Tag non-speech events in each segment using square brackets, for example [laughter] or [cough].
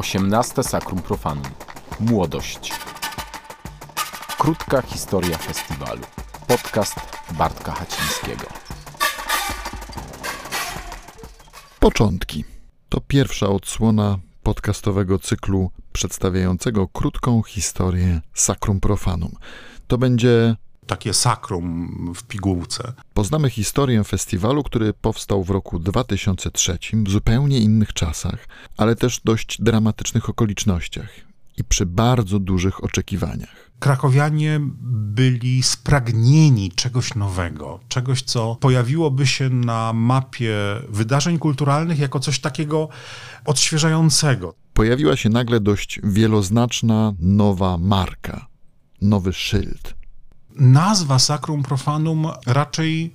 18 Sakrum Profanum. Młodość. Krótka historia festiwalu. Podcast Bartka Hacińskiego. Początki. To pierwsza odsłona podcastowego cyklu przedstawiającego krótką historię Sakrum Profanum. To będzie takie sakrum w pigułce. Poznamy historię festiwalu, który powstał w roku 2003 w zupełnie innych czasach, ale też dość dramatycznych okolicznościach i przy bardzo dużych oczekiwaniach. Krakowianie byli spragnieni czegoś nowego, czegoś, co pojawiłoby się na mapie wydarzeń kulturalnych jako coś takiego odświeżającego. Pojawiła się nagle dość wieloznaczna nowa marka, nowy szyld nazwa Sacrum Profanum raczej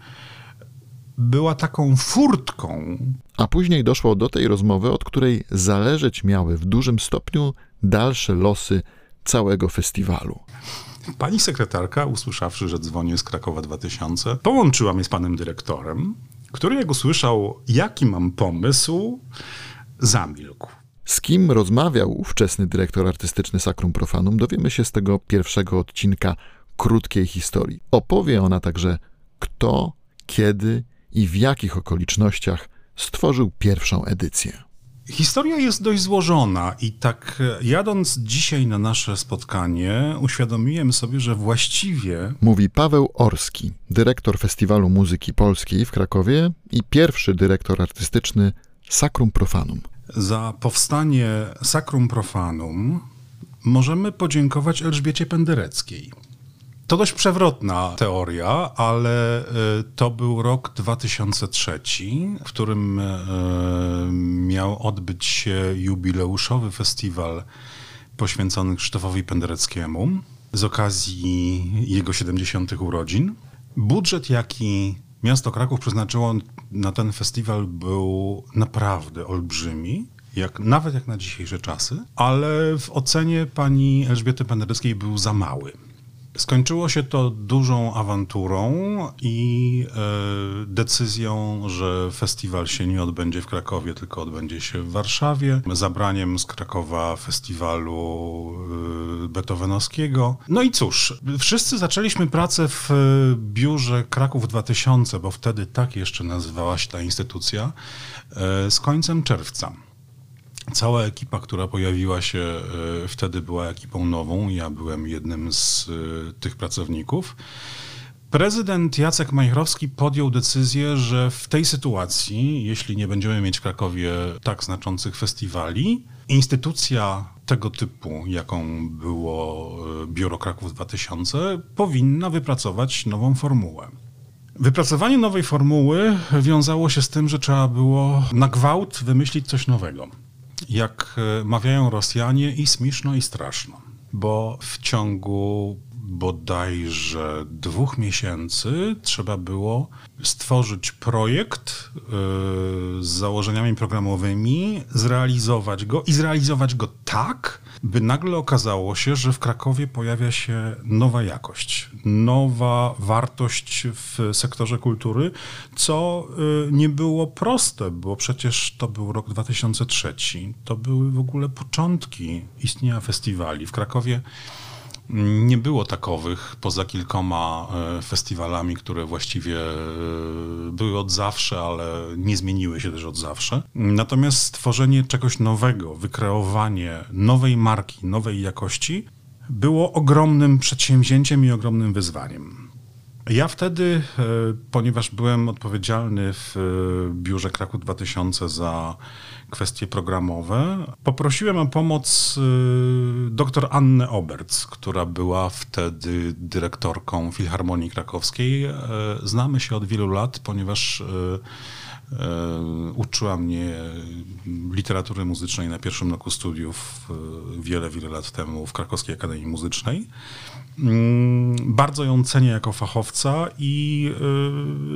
była taką furtką. A później doszło do tej rozmowy, od której zależeć miały w dużym stopniu dalsze losy całego festiwalu. Pani sekretarka, usłyszawszy, że dzwonię z Krakowa 2000, połączyła mnie z panem dyrektorem, który jak usłyszał, jaki mam pomysł, zamilkł. Z kim rozmawiał ówczesny dyrektor artystyczny Sacrum Profanum, dowiemy się z tego pierwszego odcinka krótkiej historii. Opowie ona także, kto, kiedy i w jakich okolicznościach stworzył pierwszą edycję. Historia jest dość złożona i tak jadąc dzisiaj na nasze spotkanie, uświadomiłem sobie, że właściwie. Mówi Paweł Orski, dyrektor Festiwalu Muzyki Polskiej w Krakowie i pierwszy dyrektor artystyczny Sacrum Profanum. Za powstanie Sacrum Profanum możemy podziękować Elżbiecie Pendereckiej. To dość przewrotna teoria, ale e, to był rok 2003, w którym e, miał odbyć się jubileuszowy festiwal poświęcony Krzysztofowi Pendereckiemu z okazji jego 70. urodzin. Budżet, jaki miasto Kraków przeznaczyło na ten festiwal, był naprawdę olbrzymi. Jak, nawet jak na dzisiejsze czasy, ale w ocenie pani Elżbiety Pendereckiej był za mały. Skończyło się to dużą awanturą i e, decyzją, że festiwal się nie odbędzie w Krakowie, tylko odbędzie się w Warszawie. Zabraniem z Krakowa festiwalu e, beethovenowskiego. No i cóż, wszyscy zaczęliśmy pracę w biurze Kraków 2000, bo wtedy tak jeszcze nazywała się ta instytucja, e, z końcem czerwca. Cała ekipa, która pojawiła się e, wtedy, była ekipą nową. Ja byłem jednym z e, tych pracowników. Prezydent Jacek Majchrowski podjął decyzję, że w tej sytuacji, jeśli nie będziemy mieć w Krakowie tak znaczących festiwali, instytucja tego typu, jaką było e, Biuro Kraków 2000, powinna wypracować nową formułę. Wypracowanie nowej formuły wiązało się z tym, że trzeba było na gwałt wymyślić coś nowego jak e, mawiają Rosjanie, i śmieszno, i straszno. Bo w ciągu bodajże dwóch miesięcy trzeba było stworzyć projekt yy, z założeniami programowymi, zrealizować go i zrealizować go tak, by nagle okazało się, że w Krakowie pojawia się nowa jakość, nowa wartość w sektorze kultury, co y, nie było proste, bo przecież to był rok 2003. To były w ogóle początki istnienia festiwali. W Krakowie nie było takowych poza kilkoma e, festiwalami, które właściwie e, były od zawsze, ale nie zmieniły się też od zawsze. Natomiast stworzenie czegoś nowego, wykreowanie nowej marki, nowej jakości było ogromnym przedsięwzięciem i ogromnym wyzwaniem. Ja wtedy, e, ponieważ byłem odpowiedzialny w biurze Kraków 2000 za kwestie programowe. Poprosiłem o pomoc y, dr Annę Oberc, która była wtedy dyrektorką Filharmonii Krakowskiej. E, znamy się od wielu lat, ponieważ e, e, uczyła mnie literatury muzycznej na pierwszym roku studiów wiele, wiele lat temu w Krakowskiej Akademii Muzycznej. Bardzo ją cenię jako fachowca i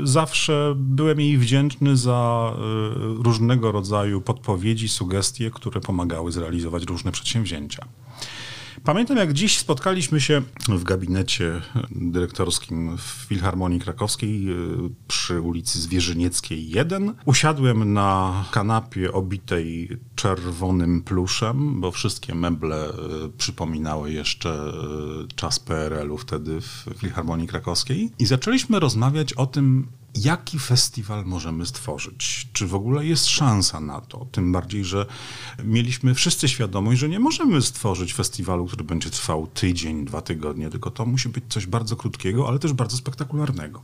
y, zawsze byłem jej wdzięczny za y, różnego rodzaju podpowiedzi, sugestie, które pomagały zrealizować różne przedsięwzięcia. Pamiętam, jak dziś spotkaliśmy się w gabinecie dyrektorskim w Filharmonii Krakowskiej y, przy ulicy Zwierzynieckiej 1. Usiadłem na kanapie obitej czerwonym pluszem, bo wszystkie meble y, przypominały jeszcze y, czas PRL-u wtedy w Filharmonii Krakowskiej. I zaczęliśmy rozmawiać o tym, jaki festiwal możemy stworzyć? Czy w ogóle jest szansa na to? Tym bardziej, że mieliśmy wszyscy świadomość, że nie możemy stworzyć festiwalu, który będzie trwał tydzień, dwa tygodnie, tylko to musi być coś bardzo krótkiego, ale też bardzo spektakularnego.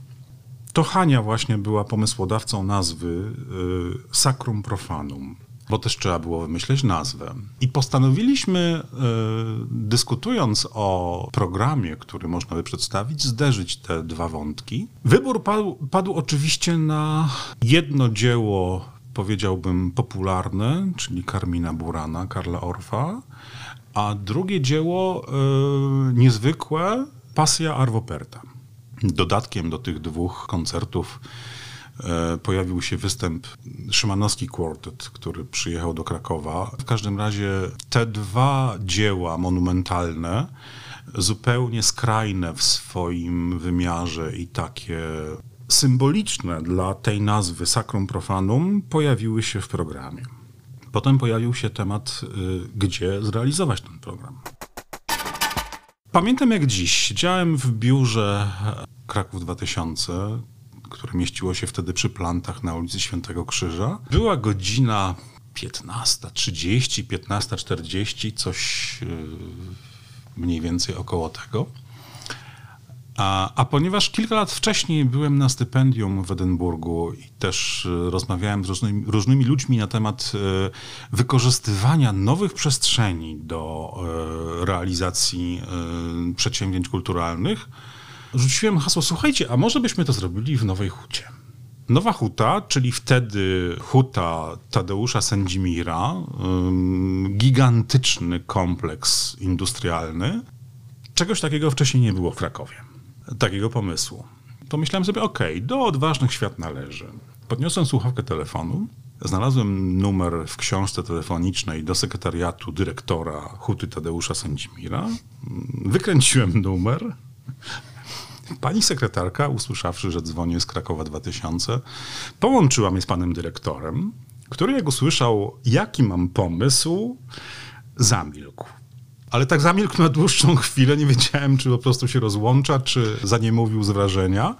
To Hania właśnie była pomysłodawcą nazwy y, Sacrum Profanum bo też trzeba było wymyśleć nazwę. I postanowiliśmy, y, dyskutując o programie, który można by przedstawić, zderzyć te dwa wątki. Wybór padł, padł oczywiście na jedno dzieło, powiedziałbym, popularne, czyli Karmina Burana, Karla Orfa, a drugie dzieło y, niezwykłe, Pasja Arwoperta. Dodatkiem do tych dwóch koncertów E, pojawił się występ Szymanowski Quartet, który przyjechał do Krakowa. W każdym razie te dwa dzieła monumentalne, zupełnie skrajne w swoim wymiarze i takie symboliczne dla tej nazwy Sacrum Profanum, pojawiły się w programie. Potem pojawił się temat, y, gdzie zrealizować ten program. Pamiętam jak dziś, siedziałem w biurze Kraków 2000, które mieściło się wtedy przy plantach na ulicy Świętego Krzyża. Była godzina 15.30, 15.40, coś yy, mniej więcej około tego. A, a, ponieważ kilka lat wcześniej byłem na stypendium w Edynburgu i też y, rozmawiałem z różnymi, różnymi ludźmi na temat y, wykorzystywania nowych przestrzeni do y, realizacji przedsięwzięć kulturalnych, rzuciłem hasło, słuchajcie, a może byśmy to zrobili w Nowej Hucie. Nowa Huta, czyli wtedy Huta Tadeusza Sędzimira, gigantyczny kompleks industrialny. Czegoś takiego wcześniej nie było w Krakowie. Takiego pomysłu. Pomyślałem sobie, okej, okay, do odważnych świat należy. Podniosłem słuchawkę telefonu, znalazłem numer w książce telefonicznej do sekretariatu dyrektora Huty Tadeusza Sędzimira, wykręciłem numer, Pani sekretarka, usłyszawszy, że dzwonię z Krakowa 2000, połączyła mnie z panem dyrektorem, który jak usłyszał, jaki mam pomysł, zamilkł. Ale tak zamilkł na dłuższą chwilę, nie wiedziałem, czy po prostu się rozłącza, czy za nie mówił z wrażenia.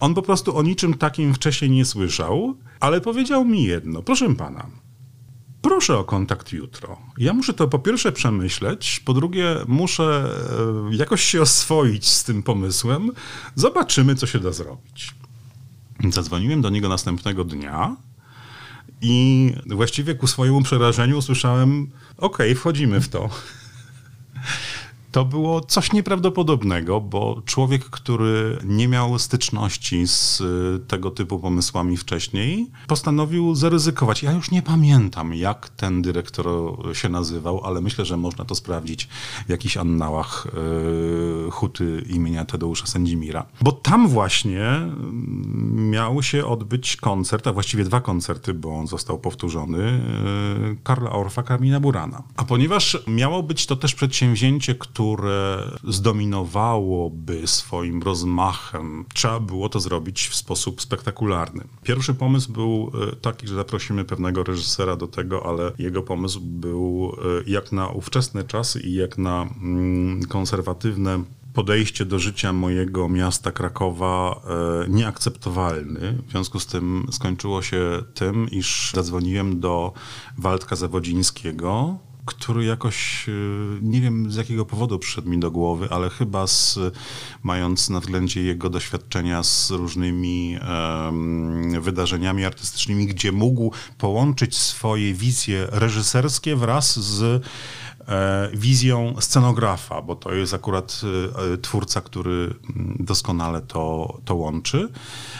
On po prostu o niczym takim wcześniej nie słyszał, ale powiedział mi jedno. Proszę pana, proszę o kontakt jutro. Ja muszę to po pierwsze przemyśleć, po drugie muszę e, jakoś się oswoić z tym pomysłem. Zobaczymy, co się da zrobić. Zadzwoniłem do niego następnego dnia i właściwie ku swojemu przerażeniu usłyszałem: OK, wchodzimy w to to było coś nieprawdopodobnego, bo człowiek, który nie miał styczności z y, tego typu pomysłami wcześniej, postanowił zaryzykować. Ja już nie pamiętam, jak ten dyrektor się nazywał, ale myślę, że można to sprawdzić w jakichś annałach yy, huty imienia Tadeusza Sędzimira. Bo tam właśnie mm, miał się odbyć koncert, a właściwie dwa koncerty, bo on został powtórzony, yy, Karla Orfa, Karmina Burana. A ponieważ miało być to też przedsięwzięcie, które które zdominowałoby swoim rozmachem, trzeba było to zrobić w sposób spektakularny. Pierwszy pomysł był e, taki, że zaprosimy pewnego reżysera do tego, ale jego pomysł był e, jak na ówczesne czasy i jak na mm, konserwatywne podejście do życia mojego miasta Krakowa e, nieakceptowalny. W związku z tym skończyło się tym, iż zadzwoniłem do Waldka Zawodzińskiego, który jakoś, y, nie wiem z jakiego powodu przyszedł mi do głowy, ale chyba z, mając na względzie jego doświadczenia z różnymi um, wydarzeniami artystycznymi, gdzie mógł połączyć swoje wizje reżyserskie wraz z e, wizją scenografa, bo to jest akurat e, twórca, który mm, doskonale to, to łączy.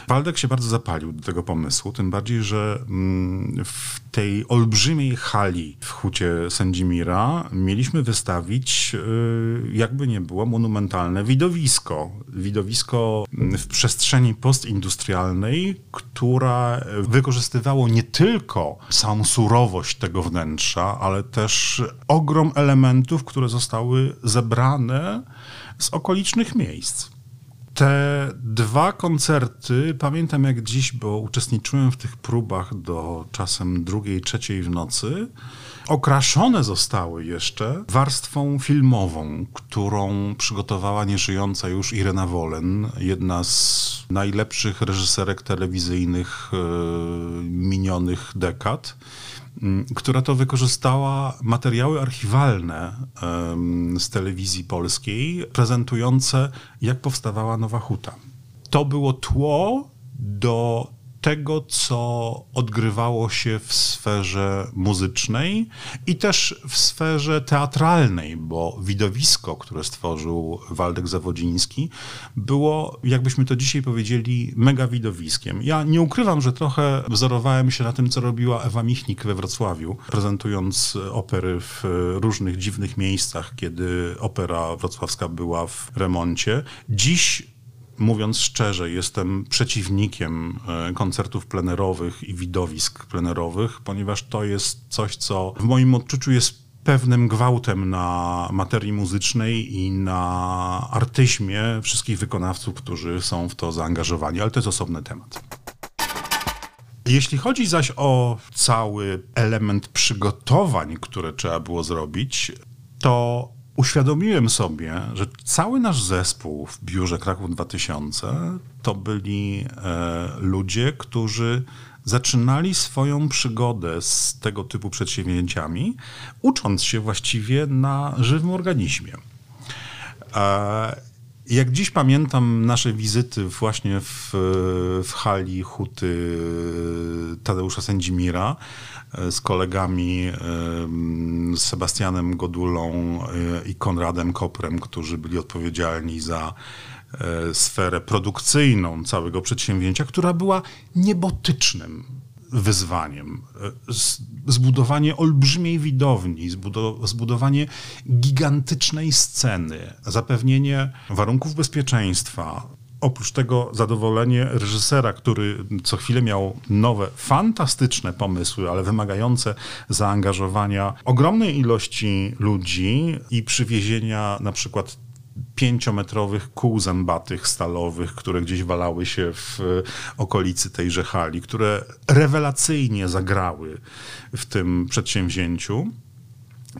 Waldek się bardzo zapalił do tego pomysłu, tym bardziej, że mm, w tej olbrzymiej hali w hucie Sędzimira mieliśmy wystawić, y, jakby nie było, monumentalne widowisko. Widowisko w przestrzeni postindustrialnej, która wykorzystywało nie tylko samą surowość tego wnętrza, ale też ogrom elementów, które zostały zebrane z okolicznych miejsc. Te dwa koncerty, pamiętam jak dziś, bo uczestniczyłem w tych próbach do czasem drugiej, trzeciej w nocy, okraszone zostały jeszcze warstwą filmową, którą przygotowała nieżyjąca już Irena Wolen, jedna z najlepszych reżyserek telewizyjnych e, minionych dekad która to wykorzystała materiały archiwalne z telewizji polskiej, prezentujące, jak powstawała Nowa Huta. To było tło do tego, co odgrywało się w sferze muzycznej i też w sferze teatralnej, bo widowisko, które stworzył Waldek Zawodziński, było, jakbyśmy to dzisiaj powiedzieli, mega widowiskiem. Ja nie ukrywam, że trochę wzorowałem się na tym, co robiła Ewa Michnik we Wrocławiu, prezentując opery w różnych dziwnych miejscach, kiedy opera wrocławska była w remoncie. Dziś mówiąc szczerze, jestem przeciwnikiem e, koncertów plenerowych i widowisk plenerowych, ponieważ to jest coś, co w moim odczuciu jest pewnym gwałtem na materii muzycznej i na artyzmie wszystkich wykonawców, którzy są w to zaangażowani, ale to jest osobny temat. Jeśli chodzi zaś o cały element przygotowań, które trzeba było zrobić, to uświadomiłem sobie, że cały nasz zespół w biurze Kraków 2000 to byli e, ludzie, którzy zaczynali swoją przygodę z tego typu przedsięwzięciami, ucząc się właściwie na żywym organizmie. E, jak dziś pamiętam nasze wizyty właśnie w, w hali huty Tadeusza Sędzimira, z kolegami, z Sebastianem Godulą e, i Konradem Koprem, którzy byli odpowiedzialni za e, sferę produkcyjną całego przedsięwzięcia, która była niebotycznym wyzwaniem. E, zbudowanie olbrzymiej widowni, zbudowanie gigantycznej sceny, zapewnienie warunków bezpieczeństwa, oprócz tego zadowolenie reżysera, który co chwilę miał nowe, fantastyczne pomysły, ale wymagające zaangażowania ogromnej ilości ludzi i przywiezienia na przykład pięciometrowych kół zębatych stalowych, które gdzieś walały się w okolicy tejże hali, które rewelacyjnie zagrały w tym przedsięwzięciu.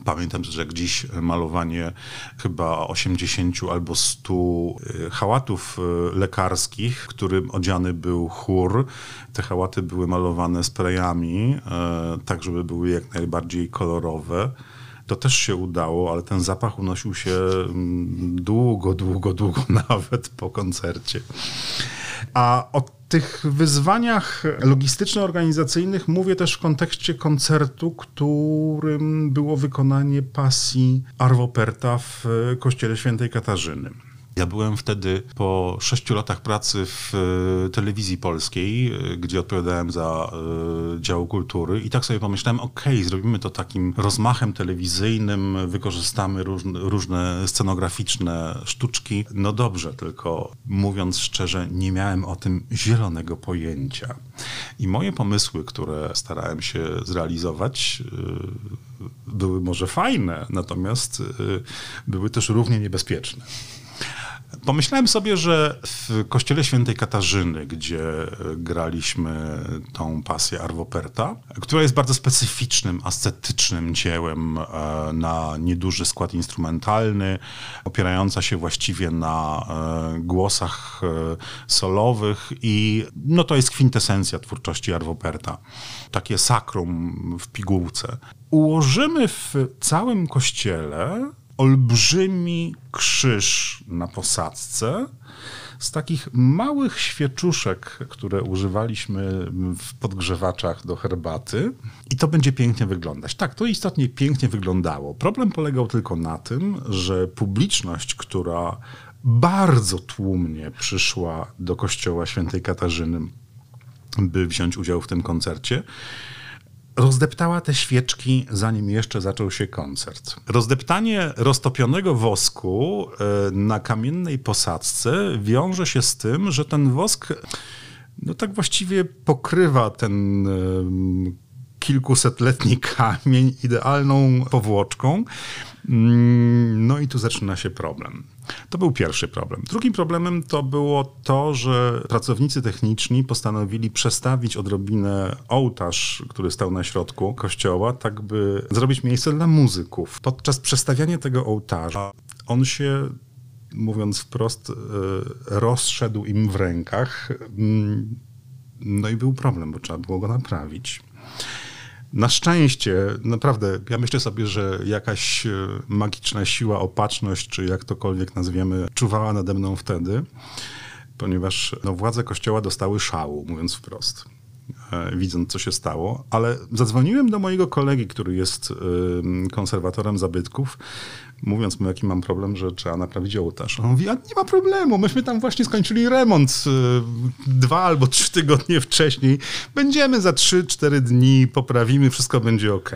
Pamiętam, że gdzieś malowanie chyba 80 albo 100 y, hałatów y, lekarskich, którym odziany był chór. Te hałaty były malowane sprayami, y, tak żeby były jak najbardziej kolorowe. To też się udało, ale ten zapach unosił się mm, długo, długo, długo [laughs] nawet po koncercie. A o tych wyzwaniach logistyczno-organizacyjnych mówię też w kontekście koncertu, którym było wykonanie pasji Arvo Perta w kościele świętej Katarzyny. Ja byłem wtedy po sześciu latach pracy w e, telewizji polskiej, e, gdzie odpowiadałem za e, dział kultury i tak sobie pomyślałem, okay, zrobimy to takim rozmachem telewizyjnym, wykorzystamy różne, różne scenograficzne sztuczki. No dobrze, tylko mówiąc szczerze, nie miałem o tym zielonego pojęcia. I moje pomysły, które starałem się zrealizować, były może fajne, natomiast były też równie niebezpieczne. Pomyślałem sobie, że w kościele świętej Katarzyny, gdzie e, graliśmy tą pasję Arwoperta, która jest bardzo specyficznym, ascetycznym dziełem e, na nieduży skład instrumentalny, opierająca się właściwie na e, głosach solowych i no to jest kwintesencja twórczości Arwoperta. Takie sakrum w pigułce. Ułożymy w całym kościele olbrzymi krzyż na posadzce z takich małych świeczuszek, które używaliśmy w podgrzewaczach do herbaty. I to będzie pięknie wyglądać. Tak, to istotnie pięknie wyglądało. Problem polegał tylko na tym, że publiczność, która bardzo tłumnie przyszła do kościoła świętej Katarzyny, by wziąć udział w tym koncercie, rozdeptała te świeczki, zanim jeszcze zaczął się koncert. Rozdeptanie roztopionego wosku e, na kamiennej posadzce wiąże się z tym, że ten wosk no tak właściwie pokrywa ten kilkusetletni [laughs] kamień idealną powłoczką. Mm, no i tu zaczyna się problem. To był pierwszy problem. Drugim problemem to było to, że pracownicy techniczni postanowili przestawić odrobinę ołtarz, który stał na środku kościoła, tak by zrobić miejsce dla muzyków. Podczas przestawiania tego ołtarza on się mówiąc wprost, e, rozszedł im w rękach. Mm, no i był problem, bo trzeba było go naprawić. Na szczęście, naprawdę, ja myślę sobie, że jakaś e, magiczna siła, opatrzność, czy jak tokolwiek nazwiemy, czuwała nade mną wtedy, ponieważ no, władze kościoła dostały szału, mówiąc wprost. E, widząc, co się stało, ale zadzwoniłem do mojego kolegi, który jest konserwatorem zabytków, mówiąc mu, jaki mam problem, że trzeba naprawić ołtarz. On mówi, a nie ma problemu, myśmy tam właśnie skończyli remont y, dwa albo trzy tygodnie wcześniej. Będziemy za trzy, cztery dni, poprawimy, wszystko będzie ok.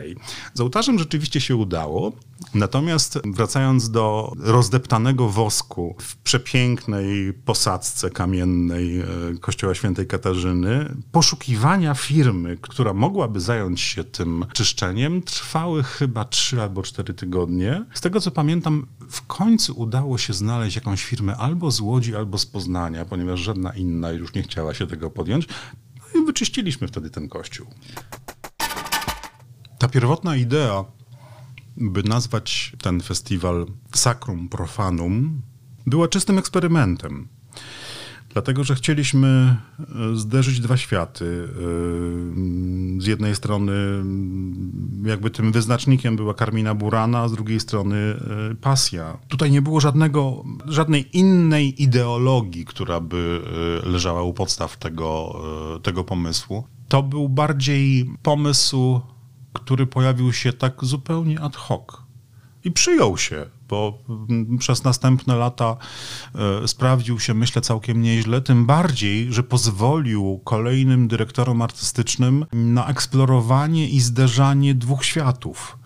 Z ołtarzem rzeczywiście się udało, natomiast wracając do rozdeptanego wosku w przepięknej posadzce kamiennej y, kościoła świętej Katarzyny, poszukiwania firmy, która mogłaby zająć się tym czyszczeniem, trwały chyba trzy albo cztery tygodnie. Z tego, co co pamiętam, w końcu udało się znaleźć jakąś firmę albo z Łodzi, albo z Poznania, ponieważ żadna inna już nie chciała się tego podjąć. No i wyczyściliśmy wtedy ten kościół. Ta pierwotna idea, by nazwać ten festiwal Sacrum Profanum, była czystym eksperymentem. Dlatego, że chcieliśmy e, zderzyć dwa światy. E, z jednej strony jakby tym wyznacznikiem była Karmina Burana, a z drugiej strony e, pasja. Tutaj nie było żadnego, żadnej innej ideologii, która by leżała u podstaw tego, tego pomysłu. To był bardziej pomysł, który pojawił się tak zupełnie ad hoc i przyjął się bo przez następne lata e, sprawdził się, myślę, całkiem nieźle. Tym bardziej, że pozwolił kolejnym dyrektorom artystycznym na eksplorowanie i zderzanie dwóch światów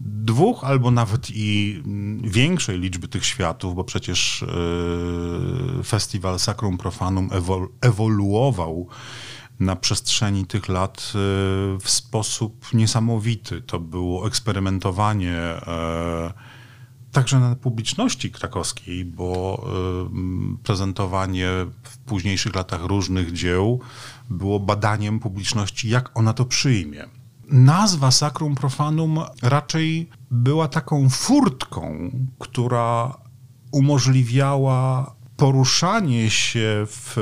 dwóch albo nawet i większej liczby tych światów, bo przecież e, festiwal Sacrum Profanum ewoluował na przestrzeni tych lat e, w sposób niesamowity. To było eksperymentowanie także na publiczności krakowskiej, bo prezentowanie w późniejszych latach różnych dzieł było badaniem publiczności, jak ona to przyjmie. Nazwa Sacrum Profanum raczej była taką furtką, która umożliwiała poruszanie się w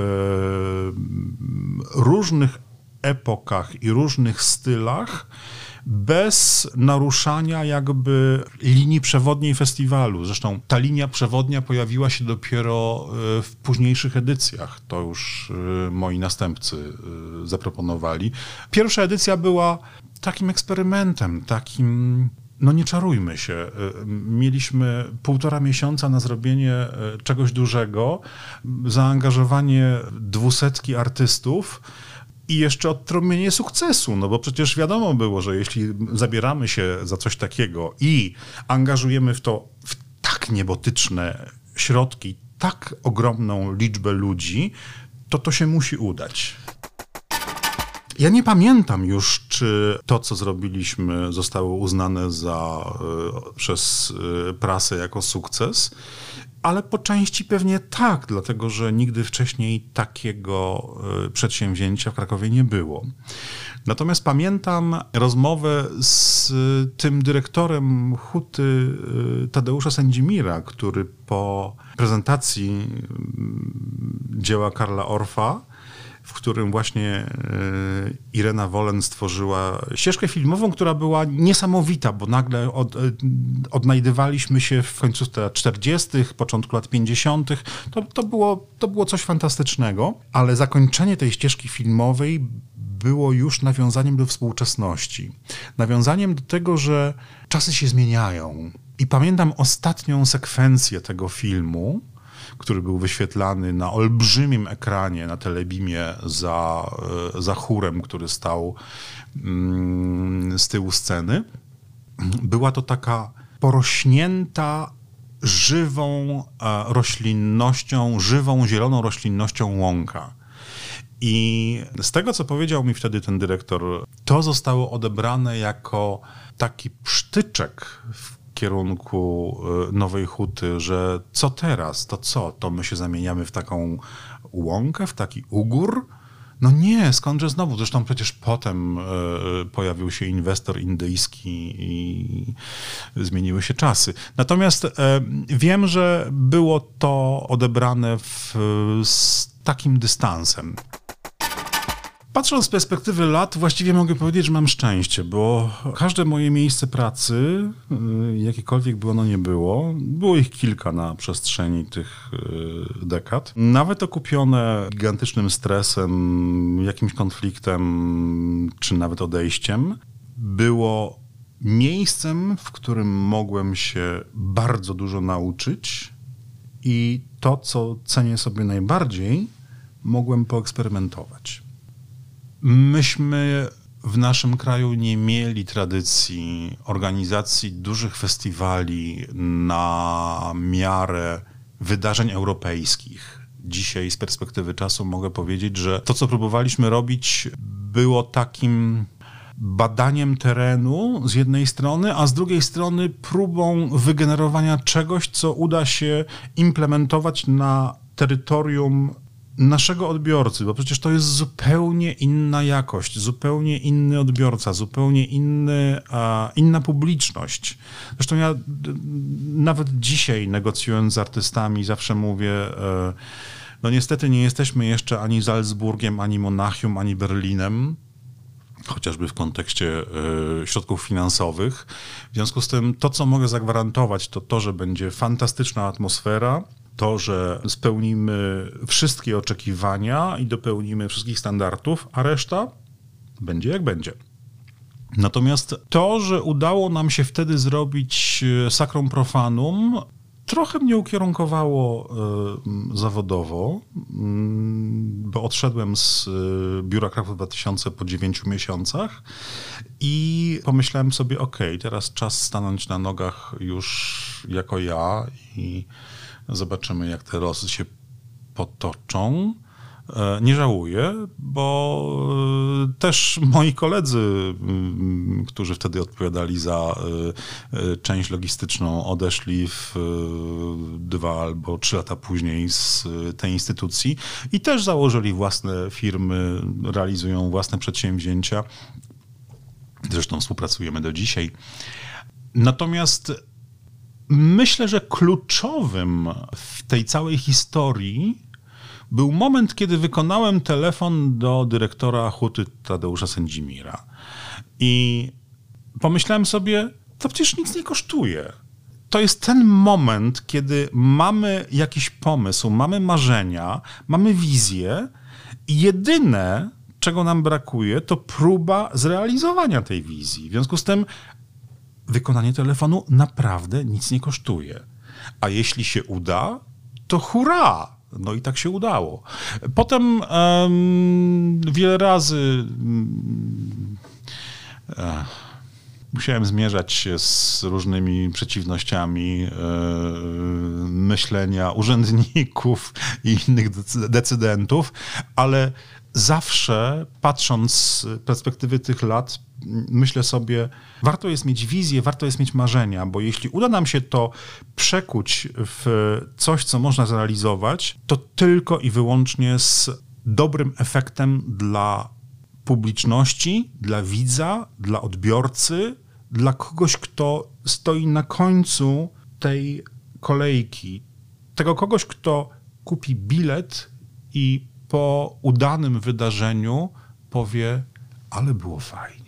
różnych epokach i różnych stylach, bez naruszania jakby linii przewodniej festiwalu. Zresztą ta linia przewodnia pojawiła się dopiero e, w późniejszych edycjach. To już e, moi następcy e, zaproponowali. Pierwsza edycja była takim eksperymentem, takim no nie czarujmy się. Mieliśmy półtora miesiąca na zrobienie czegoś dużego, zaangażowanie dwusetki artystów i jeszcze odtrąbienie sukcesu, no bo przecież wiadomo było, że jeśli zabieramy się za coś takiego i angażujemy w to w tak niebotyczne środki, tak ogromną liczbę ludzi, to to się musi udać. Ja nie pamiętam już, czy to, co zrobiliśmy, zostało uznane za, y, przez y, prasę jako sukces ale po części pewnie tak, dlatego że nigdy wcześniej takiego e, przedsięwzięcia w Krakowie nie było. Natomiast pamiętam rozmowę z tym dyrektorem huty e, Tadeusza Sędzimira, który po prezentacji mm, dzieła Karla Orfa w którym właśnie e, Irena Wolen stworzyła ścieżkę filmową, która była niesamowita, bo nagle od, e, odnajdywaliśmy się w końcu lat 40., początku lat 50. To, to, było, to było coś fantastycznego, ale zakończenie tej ścieżki filmowej było już nawiązaniem do współczesności. Nawiązaniem do tego, że czasy się zmieniają. I pamiętam ostatnią sekwencję tego filmu, który był wyświetlany na olbrzymim ekranie na telebimie za, e, za chórem, który stał mm, z tyłu sceny. Była to taka porośnięta żywą e, roślinnością, żywą zieloną roślinnością łąka. I z tego, co powiedział mi wtedy ten dyrektor, to zostało odebrane jako taki psztyczek w kierunku y, Nowej Huty, że co teraz, to co, to my się zamieniamy w taką łąkę, w taki ugór? No nie, skądże znowu? Zresztą przecież potem y, pojawił się inwestor indyjski i zmieniły się czasy. Natomiast wiem, że było to odebrane w, z takim dystansem. Patrząc z perspektywy lat, właściwie mogę powiedzieć, że mam szczęście, bo każde moje miejsce pracy, y, jakiekolwiek by ono nie było, było ich kilka na przestrzeni tych y, dekad. Nawet okupione gigantycznym stresem, jakimś konfliktem, czy nawet odejściem, było miejscem, w którym mogłem się bardzo dużo nauczyć i to, co cenię sobie najbardziej, mogłem poeksperymentować. Myśmy w naszym kraju nie mieli tradycji organizacji dużych festiwali na miarę wydarzeń europejskich. Dzisiaj z perspektywy czasu mogę powiedzieć, że to, co próbowaliśmy robić, było takim badaniem terenu z jednej strony, a z drugiej strony próbą wygenerowania czegoś, co uda się implementować na terytorium naszego odbiorcy, bo przecież to jest zupełnie inna jakość, zupełnie inny odbiorca, zupełnie inny, inna publiczność. Zresztą ja nawet dzisiaj negocjując z artystami zawsze mówię, e, no niestety nie jesteśmy jeszcze ani Salzburgiem, ani Monachium, ani Berlinem, chociażby w kontekście y, środków finansowych. W związku z tym to, co mogę zagwarantować, to to, że będzie fantastyczna atmosfera, to, że spełnimy wszystkie oczekiwania i dopełnimy wszystkich standardów, a reszta będzie jak będzie. Natomiast to, że udało nam się wtedy zrobić e, Sacrum Profanum, trochę mnie ukierunkowało y, zawodowo, y, bo odszedłem z y, biura Kraków 2000 po 9 miesiącach i pomyślałem sobie, ok, teraz czas stanąć na nogach już jako ja i Zobaczymy, jak te losy się potoczą. E, nie żałuję, bo e, też moi koledzy, mm, którzy wtedy odpowiadali za e, część logistyczną, odeszli w dwa albo trzy lata później z tej instytucji i też założyli własne firmy, realizują własne przedsięwzięcia. Zresztą współpracujemy do dzisiaj. Natomiast Myślę, że kluczowym w tej całej historii był moment, kiedy wykonałem telefon do dyrektora Huty Tadeusza Sędzimira. I pomyślałem sobie, to przecież nic nie kosztuje. To jest ten moment, kiedy mamy jakiś pomysł, mamy marzenia, mamy wizję i jedyne, czego nam brakuje, to próba zrealizowania tej wizji. W związku z tym wykonanie telefonu naprawdę nic nie kosztuje. A jeśli się uda, to hurra! No i tak się udało. Potem um, wiele razy um, musiałem zmierzać się z różnymi przeciwnościami e, myślenia urzędników i innych decydentów, ale zawsze patrząc z perspektywy tych lat, myślę sobie, warto jest mieć wizję, warto jest mieć marzenia, bo jeśli uda nam się to przekuć w coś, co można zrealizować, to tylko i wyłącznie z dobrym efektem dla publiczności, dla widza, dla odbiorcy, dla kogoś, kto stoi na końcu tej kolejki. Tego kogoś, kto kupi bilet i po udanym wydarzeniu powie, ale było fajnie.